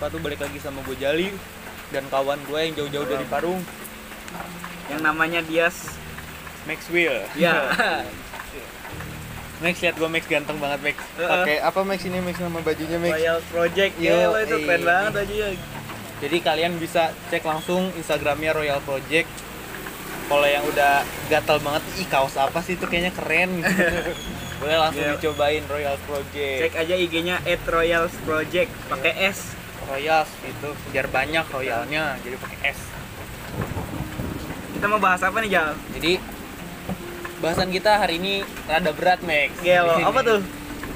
Wabarakatuh Balik lagi sama gue Jali Dan kawan gue yang jauh-jauh dari Parung. Yang namanya Dias. Maxwell. Ya. Max lihat gue Max ganteng banget Max. Pakai apa Max ini Max? Nama bajunya Max? Royal Project. Yo, ya lo itu eh. keren banget aja Jadi kalian bisa cek langsung Instagramnya Royal Project. Kalau yang udah gatal banget Ih kaos apa sih itu? Kayaknya keren. Boleh langsung Iya. dicobain Royal Project. Cek aja IG-nya @royals project pakai S Royals itu biar banyak royalnya jadi pakai S kita mau bahas apa nih Jal? Jadi bahasan kita hari ini rada berat Max. Gelo, sini. apa tuh?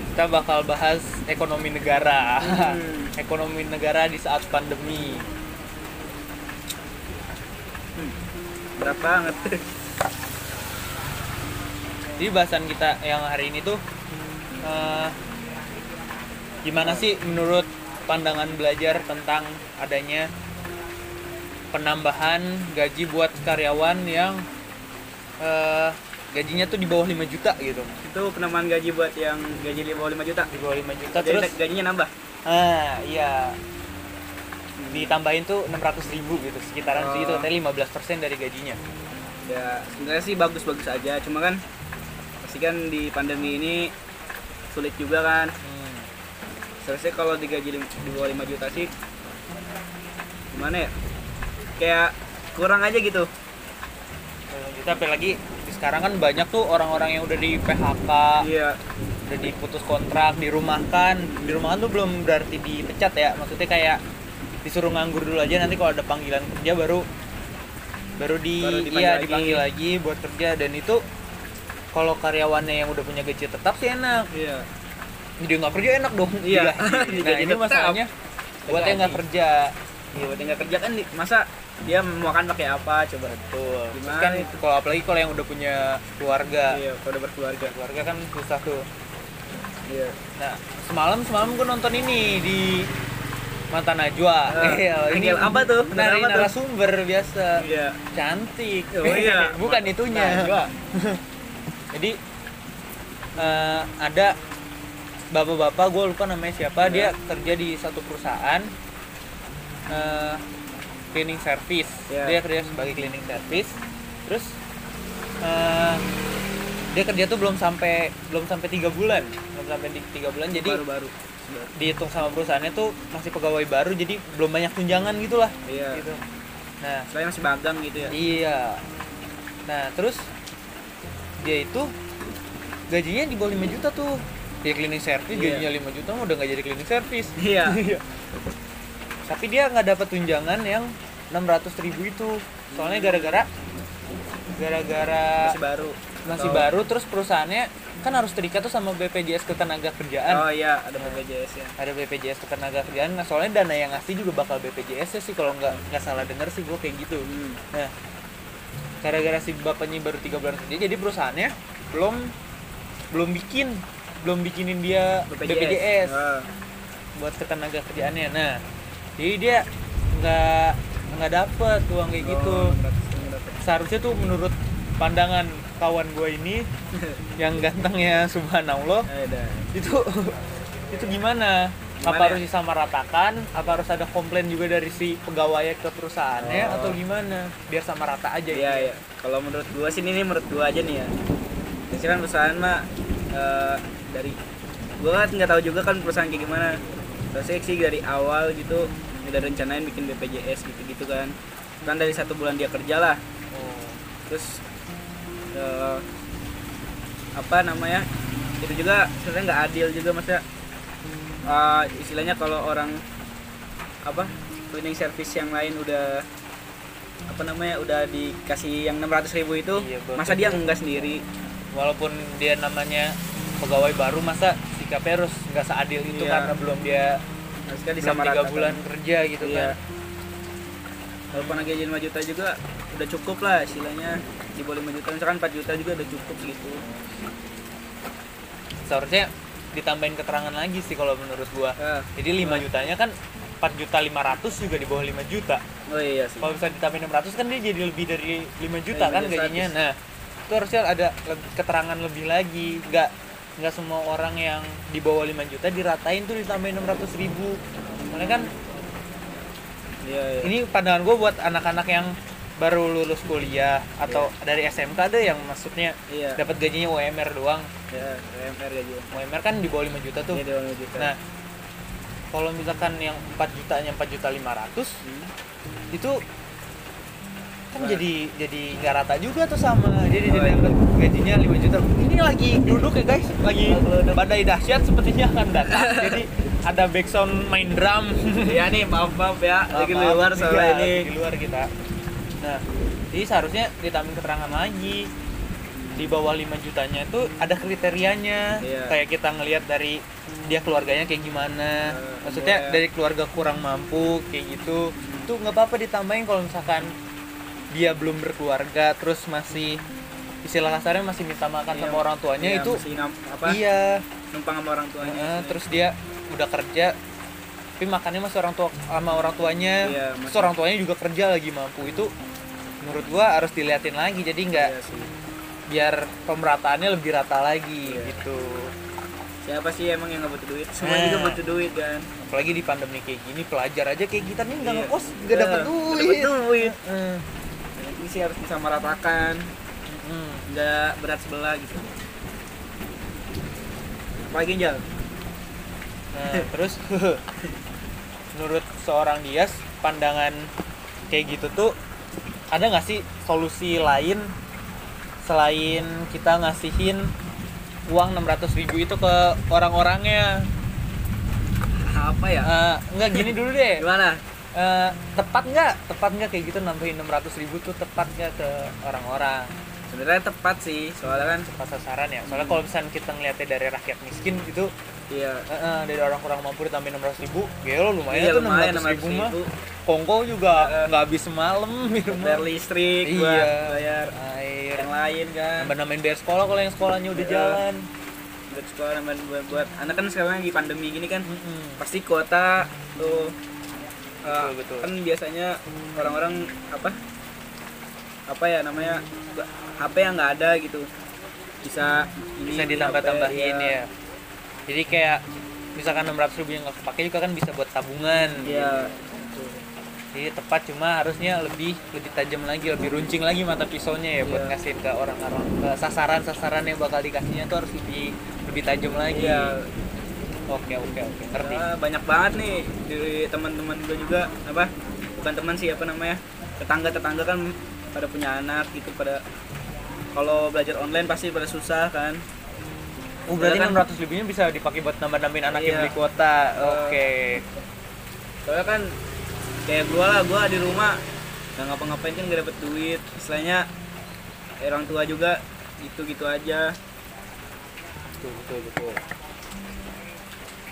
Kita bakal bahas ekonomi negara. Hmm. ekonomi negara di saat pandemi. Berat banget Jadi bahasan kita yang hari ini tuh eh, gimana sih menurut pandangan belajar tentang adanya penambahan gaji buat karyawan yang eh, gajinya tuh di bawah 5 juta gitu. itu penambahan gaji buat yang gaji di bawah 5 juta Di bawah 5 juta Jadi terus gajinya nambah Ah, iya. Ditambahin tuh 600 ribu gitu, sekitaran Oh. segitu, katanya 15% dari gajinya. ya sebenarnya sih bagus-bagus aja cuma kan pasti kan di pandemi ini sulit juga kan Hmm. Seharusnya kalau digaji di bawah 5 juta sih gimana ya? Kayak kurang aja gitu. Tapi lagi sekarang kan banyak tuh orang-orang yang udah di PHK, iya. udah diputus kontrak, dirumahkan. Dirumahkan tuh belum berarti dipecat ya, maksudnya kayak disuruh nganggur dulu aja nanti kalau ada panggilan kerja baru baru di Baru dipanggil iya lagi. dipanggil lagi buat kerja. Dan itu kalau karyawannya yang udah punya gaji tetap sih enak. Iya jadi nggak kerja enak dong. Iya. Digaji. nah ini masalahnya buat yang nggak kerja. Iya buat yang nggak kerja kan masa dia mau makan pakai apa? Coba betul. Terus Gimana? kan kalau apalagi kalau yang udah punya keluarga. Iya kalau udah berkeluarga. Keluarga kan susah tuh. Iya. Nah semalam semalam gue nonton ini di Mata Najwa. Ah, Iya, angle apa tuh? tuh? narasumber biasa. Iya. Cantik. Oh, iya. bukan itunya Najwa. jadi eh, ada bapak-bapak gue lupa namanya siapa dia Ya. kerja di satu perusahaan eh, cleaning service. Ya. dia kerja sebagai cleaning service. Terus eh, dia kerja tuh belum sampai belum sampai tiga bulan. Belum sampai di tiga bulan jadi baru-baru. dihitung sama perusahaannya tuh masih pegawai baru jadi belum banyak tunjangan gitulah. Iya. Gitu. Nah. Saya masih magang gitu ya. Iya. Nah, terus dia itu gajinya di bawah 5 juta tuh. Dia cleaning service Iya. gajinya 5 juta udah nggak jadi cleaning service. iya Tapi dia nggak dapat tunjangan yang 600 ribu itu. Soalnya gara-gara gara-gara masih baru masih Oh. baru terus perusahaannya kan harus terikat tuh sama BPJS ketenaga kerjaan. oh iya ada BPJS ya Ada BPJS ketenaga kerjaan. Nah, soalnya dana yang ngasih juga bakal BPJS ya sih kalau nggak nggak salah denger sih gue kayak gitu. hmm. Nah, gara-gara si bapaknya baru tiga bulan kerja, jadi perusahaannya belum belum bikin belum bikinin dia BPJS, Ah. buat ketenaga kerjaannya. Nah, jadi dia nggak nggak dapet uang kayak gitu. Oh. Seharusnya tuh menurut pandangan kawan gue ini yang gantengnya subhanallah Eh, itu itu gimana? Gimana apa ya? harus disamaratakan? Apa harus ada komplain juga dari si pegawai ke perusahaannya Oh. atau gimana? Biar sama rata aja iya. Kalau menurut gua sih ini menurut gua aja nih ya. Biasanya kan perusahaan mah eh, dari gua kan nggak tahu juga kan perusahaan kayak gimana. Biasanya sih dari awal gitu udah rencanain bikin BPJS gitu-gitu kan. Kan dari satu bulan dia kerja lah. Oh. Terus eh, apa namanya? Itu juga sebenarnya nggak adil juga maksudnya. eh, istilahnya kalau orang apa cleaning service yang lain udah apa namanya udah dikasih yang 600.000 ribu itu Iya, masa dia enggak sendiri Walaupun dia namanya pegawai baru masa sikapnya harus nggak seadil itu Iya. karena belum dia harusnya belum tiga bulan kerja gitu Iya. kan. walaupun lagi 5 juta juga udah cukup lah istilahnya di bawah 5 juta misalkan 4 juta juga udah cukup gitu Seharusnya ditambahin keterangan lagi sih kalau menurut gua. Ah, Jadi 5 jutanya kan 4 juta 500 juga di bawah 5 juta. oh iya sih Kalau bisa ditambahin 600 kan dia jadi lebih dari 5 juta Iya, kan jadi gajinya. 100. Nah, itu harusnya ada keterangan lebih lagi. Nggak nggak semua orang yang di bawah 5 juta diratain tuh ditambahin 600 ribu. Soalnya kan iya iya. ini pandangan gue buat anak-anak yang baru lulus kuliah atau dari SMK ada yang maksudnya iya. dapat gajinya UMR doang. Ya. UMR gaji UMR kan di bawah 5 juta tuh. Iya di juta. Nah kalau misalkan yang 4 jutanya 4 juta 500 Hmm. itu kan Nah. jadi jadi nggak rata juga tuh sama. Jadi dia iya. dapat gajinya 5 juta. Ini lagi duduk ya guys. Lagi badai dahsyat sepertinya akan datang jadi ada backsound main drum. Iya nih maaf maaf ya. Lagi di Maaf, luar iya, soalnya ini di luar kita. Nah jadi seharusnya ditambahin keterangan lagi. Di bawah 5 jutanya itu ada kriterianya. Iya. kayak kita ngelihat dari dia keluarganya kayak gimana. Eh, maksudnya iya. dari keluarga kurang mampu kayak gitu. Itu nggak apa-apa ditambahin kalau misalkan dia belum berkeluarga terus masih istilah kasarnya masih minta makan Iya, sama orang tuanya iya, itu apa? iya. Numpang sama orang tuanya Heeh, terus dia udah kerja tapi makannya masih orang tua sama orang tuanya. Iya, terus orang tuanya juga kerja lagi mampu. Itu menurut gua harus diliatin lagi jadi nggak Iya sih. biar pemerataannya lebih rata lagi Iya. gitu. Siapa sih emang yang nggak butuh duit? Semua Nah. juga butuh duit kan? Apalagi di pandemi kayak gini pelajar aja kayak kita nih nggak Iya. ngekos nggak dapat Nggak duit. Dapet duit. Sih harus disamaratakan Hmm. nggak berat sebelah gitu. Apalagi jal? Nah, terus menurut seorang Dias pandangan kayak gitu tuh ada nggak sih solusi lain selain kita ngasihin uang 600.000 ribu itu ke orang-orangnya? Apa ya? Eh, nggak gini dulu deh. Gimana Eh, tepat nggak tepat nggak kayak gitu nambahin 600.000 ribu tuh tepat nggak ke orang-orang sebenarnya tepat sih soalnya kan tepat sasaran ya soalnya kalau misalnya kita ngeliatnya dari rakyat miskin gitu iya eh, eh, dari orang kurang mampu ditambahin 600.000 ribu gelo lumayan iya tuh lumayan 600.000 ribu mah ribu Kongko juga nggak habis semalam di rumah. bayar listrik Iya. buat bayar Air. yang lain kan Nambah nambahin bayar sekolah kalau yang sekolahnya udah Iya. jalan. buat sekolah buat, buat, buat anak kan sekarang lagi pandemi gini kan Mm-mm. pasti kuota tuh uh, Betul, betul. kan biasanya orang-orang apa apa ya namanya HP yang nggak ada gitu bisa ini Bisa di ditambah-tambahin HP, ya. Jadi kayak misalkan 600 ribu yang nggak kepake juga kan bisa buat tabungan. Iya. Jadi tepat cuma harusnya lebih lebih tajam lagi, lebih runcing lagi mata pisaunya ya buat Iya. ngasihin ke orang-orang ke sasaran-sasaran yang bakal dikasihnya tuh harus lebih lebih tajam lagi. Iya. Oke oke oke ngerti. Nah, banyak banget nih dari teman-teman gue juga apa bukan teman sih apa namanya tetangga tetangga kan pada punya anak gitu pada kalau belajar online pasti pada susah kan Oh berarti kan- 600 ribunya bisa dipakai buat nambah-nambahin anak yang Iya. beli kuota. Oke. soalnya kan kayak gua lah gua di rumah nggak ngapa-ngapain kan gak dapet duit istilahnya orang tua juga gitu gitu aja betul betul betul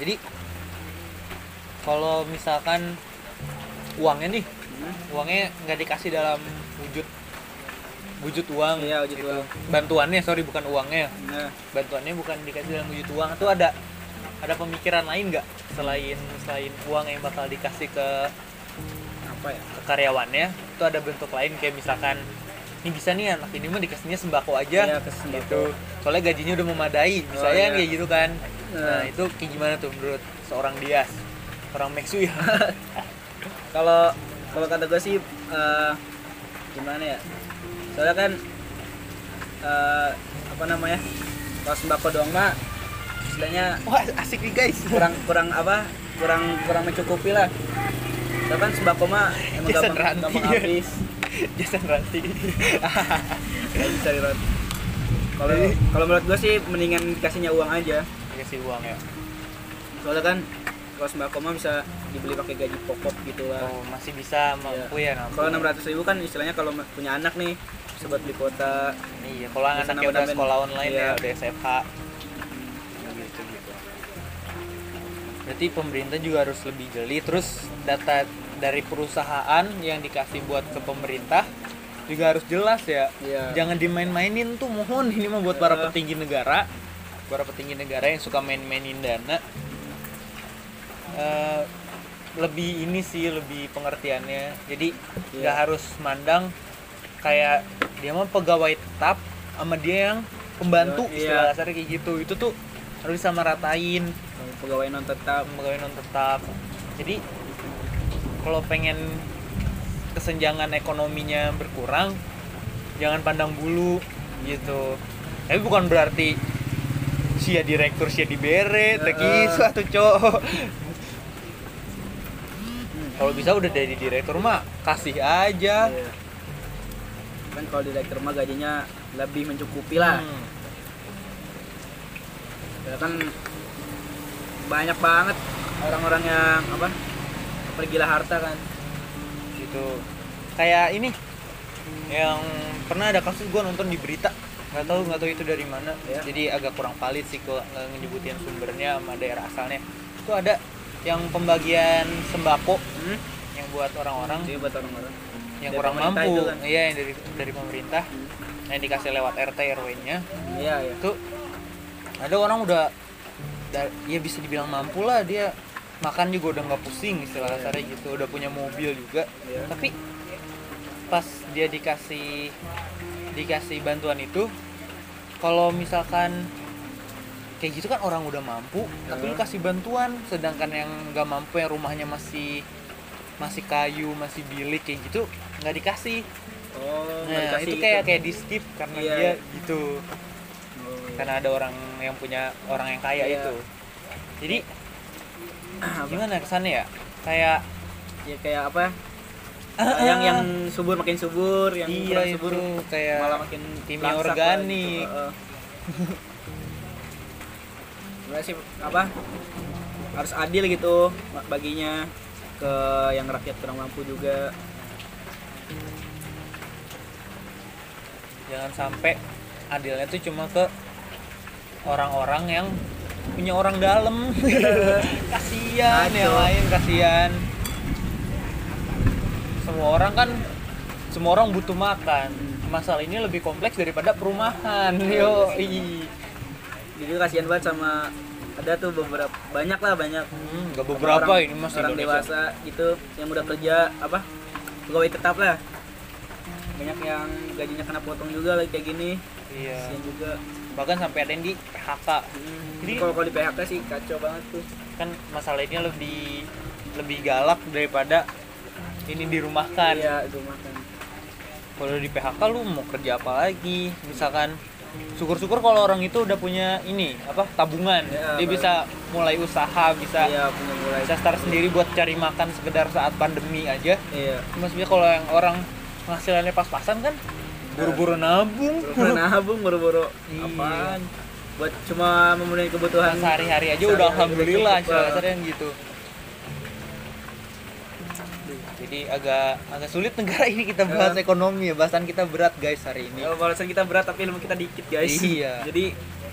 jadi kalau misalkan uangnya nih Hmm. uangnya nggak dikasih dalam wujud wujud uang Iya, wujud gitu. uang. bantuannya sorry bukan uangnya nah bantuannya bukan dikasih dalam wujud uang itu ada ada pemikiran lain nggak selain selain uang yang bakal dikasih ke, apa ya ke karyawannya itu ada bentuk lain kayak misalkan ini bisa nih anak ini mah dikasihnya sembako aja Iya, sembako. gitu soalnya gajinya udah memadai misalnya Oh, kan iya. kayak gitu kan nah Nah. itu kayak gimana tuh menurut seorang Dias? Orang Meksu ya kalau kalau kata gue sih eh, gimana ya? Soalnya kan eh, apa namanya? Kalau sembako doang mah istilahnya wah asik nih guys. kurang kurang apa? Kurang kurang mencukupi lah. Soalnya kan sembako mah emang Jason gampang, Ranti. gampang habis. Jason Ranti. Kalau kalau menurut gue sih mendingan dikasihnya uang aja kasih uang ya. Soalnya kan kalau sembako mah bisa dibeli pakai gaji pokok gitu lah. Oh masih bisa mampu ya nampu kalau enam ratus ribu kan istilahnya kalau punya anak nih bisa buat beli kuota. Iya kalau anaknya udah sekolah online Iya. ya udah SFH gitu gitu. Berarti pemerintah juga harus lebih jeli. Terus data dari perusahaan yang dikasih buat ke pemerintah juga harus jelas ya. Iya. jangan dimain-mainin tuh mohon. Ini mah buat para Iya. petinggi negara para petinggi negara yang suka main-mainin dana Eh, lebih ini sih lebih pengertiannya. Jadi nggak Iya. harus mandang kayak dia mah pegawai tetap sama dia yang pembantu Iya. istilah kasarnya kayak gitu. Itu tuh harus sama ratain pegawai non tetap. Pegawai non tetap. Jadi kalau pengen kesenjangan ekonominya berkurang jangan pandang bulu gitu. Tapi bukan berarti sia direktur sia dibere Heeh. teki suatu cowok kalau bisa udah dari direktur mah kasih aja Iya. kan kalau direktur mah gajinya lebih mencukupi lah Hmm. ya kan banyak banget orang-orang yang apa pergila harta kan gitu kayak ini yang pernah ada kasus gua nonton di berita nggak tahu nggak tahu itu dari mana Ya. jadi agak kurang valid sih kalau nyebutin sumbernya sama daerah asalnya itu ada yang pembagian sembako hmm? yang buat orang-orang Jadi buat orang-orang yang Dari kurang mampu kan? iya yang dari dari pemerintah yang dikasih lewat RT RW-nya iya iya itu ada orang udah da- ya bisa dibilang mampu lah dia makan juga udah nggak pusing istilah Iya. kasarnya gitu udah punya mobil juga Iya. tapi pas dia dikasih dikasih bantuan itu kalau misalkan kayak gitu kan orang udah mampu tapi lu Iya. kasih bantuan sedangkan yang nggak mampu yang rumahnya masih masih kayu masih bilik kayak gitu nggak dikasih. Oh nah dikasih itu kayak kayak di skip karena Iya. dia gitu. Oh, karena ada orang yang punya orang yang kaya Iya. itu. Jadi gimana kesannya ya? Kayak ya kayak apa yang yang subur makin subur yang iya kurang itu subur kayak malah makin kimia lah organik. gitu. Sebenarnya sih apa harus adil gitu baginya ke yang rakyat kurang mampu juga. Jangan sampai adilnya tuh cuma ke orang-orang yang punya orang dalam. Kasihan yang lain kasihan semua orang kan semua orang butuh makan. Masalah ini lebih kompleks daripada perumahan yo. Jadi kasihan banget sama ada tuh beberapa banyak lah banyak. Hmm, gak beberapa orang, ini mas orang Indonesia. dewasa gitu yang udah kerja apa pegawai tetap lah. Banyak yang gajinya kena potong juga lagi kayak gini. Iya. Kasihan juga. Bahkan sampai ada yang di PHK Hmm, Jadi- kalau kalau di PHK sih kacau banget tuh. kan masalah ini lebih lebih galak daripada ini dirumahkan. Iya itu makan kalau di PHK lu mau kerja apa lagi? Misalkan syukur-syukur kalau orang itu udah punya ini apa tabungan. Ya, dia baru. bisa mulai usaha bisa iya punya mulai. bisa start sendiri buat cari makan sekedar saat pandemi aja. Iya. Maksudnya kalau yang orang penghasilannya pas-pasan kan buru-buru nabung. Buru-buru nabung buru-buru Iya. apaan? Buat cuma memenuhi kebutuhan sehari-hari aja sehari-hari. udah alhamdulillah Pak. kasarnya gitu jadi agak agak sulit negara ini kita bahas Ya. ekonomi ya. Bahasan kita berat guys hari ini. Ya bahasan kita berat tapi ilmu kita dikit guys. Iya. jadi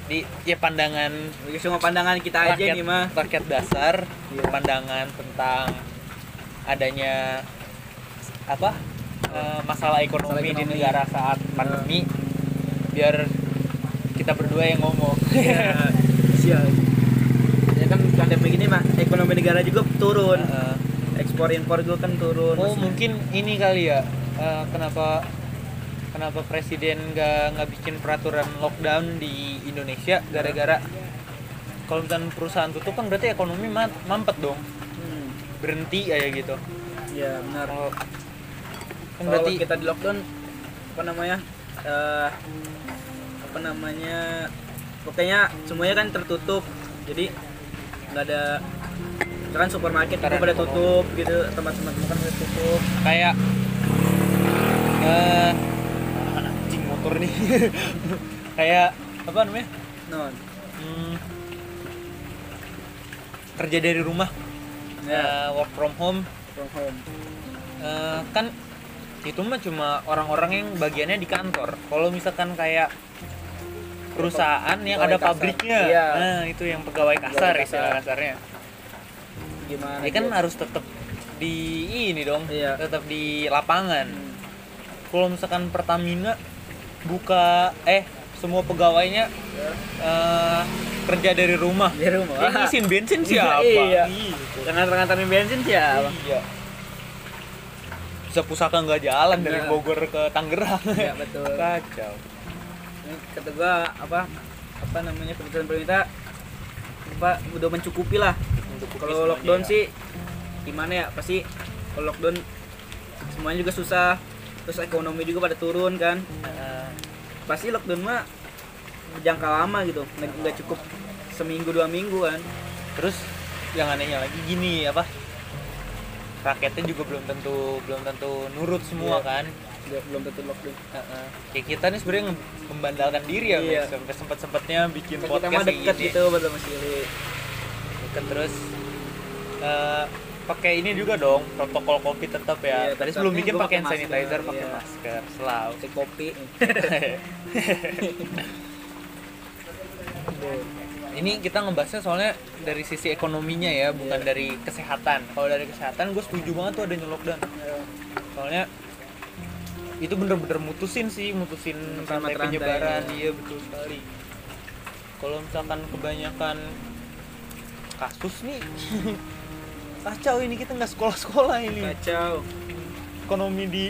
di ya pandangan cuma pandangan kita aja rakyat, nih mah. rakyat dasar Iya. pandangan tentang adanya apa eh, masalah ekonomi, Masalah di ekonomi. negara saat pandemi biar kita berdua yang ngomong. Ya sial ya kan pandemi gini mah ekonomi negara juga turun. Eh, ekspor impor juga kan turun. Oh Maksudnya- mungkin ini kali ya eh, kenapa kenapa presiden nggak nggak bikin peraturan lockdown di Indonesia gara-gara kalau misalnya perusahaan tutup kan berarti ekonomi ma- mampet dong. Hmm, berhenti aja gitu. Ya benar. Kalau kan berarti kita di lockdown apa namanya eh apa namanya pokoknya semuanya kan tertutup. Jadi nggak ada kan supermarket Karena pada tutup gitu tempat-tempat makan pada tutup. Kayak eh anjing motor nih. Kayak apa namanya? Non. Hmm, kerja dari rumah. Ya. Eh, work from home. From home. Eh, kan itu mah cuma orang-orang yang bagiannya di kantor. Kalau misalkan kayak perusahaan yang Pegawai ada kasar. pabriknya. Iya. nah itu yang pegawai kasar Pegawai istilah kasar. kasarnya gimana ya kan tuh? harus tetap di ini dong Iya. tetap di lapangan Hmm. kalau misalkan Pertamina buka eh semua pegawainya Ya. eh, kerja dari rumah di rumah yang ngisiin bensin Iya, siapa iya. Gitu. ngantar-ngantarin bensin siapa iya bisa pusaka nggak jalan dari Iya. Bogor ke Tangerang ya betul kacau Ini kata gua apa apa namanya keputusan pemerintah apa udah mencukupi lah kalau lockdown sih gimana ya pasti kalau lockdown semuanya juga susah terus ekonomi juga pada turun kan Eh, pasti lockdown mah berjangka lama gitu nggak nggak cukup seminggu dua minggu kan terus yang anehnya lagi gini apa rakyatnya juga belum tentu belum tentu nurut semua Iya. kan Nggak- belum tentu lockdown Heeh. kayak kita nih sebenarnya membandalkan diri ya Iya. Mas. sampai sempat sempatnya bikin kita podcast mah kayak deket gitu pada masih terus eh, pakai ini juga dong protokol covid tetap ya. Iya, tadi sebelum bikin pakai hand sanitizer pakai iya. masker. Selalu. Cek kopi. Ini kita ngebahasnya soalnya dari sisi ekonominya ya bukan Iya. dari kesehatan. Kalau dari kesehatan gue setuju banget tuh adanya lockdown. Soalnya itu bener-bener mutusin sih mutusin Mutusin rantai penyebaran. ya. iya betul sekali. Kalau misalkan kebanyakan kasus nih kacau ini kita nggak sekolah-sekolah ini kacau ekonomi di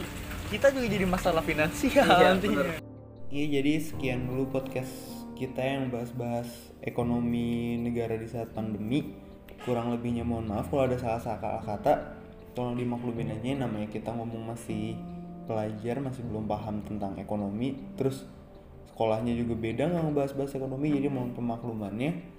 kita juga jadi masalah finansial Iya, nantinya. bener. Iya jadi sekian dulu podcast kita yang bahas-bahas ekonomi negara di saat pandemi. Kurang lebihnya mohon maaf kalau ada salah-salah kata. Tolong dimaklumin aja namanya kita ngomong masih pelajar masih belum paham tentang ekonomi. Terus sekolahnya juga beda nggak ngebahas-bahas ekonomi jadi mohon pemaklumannya.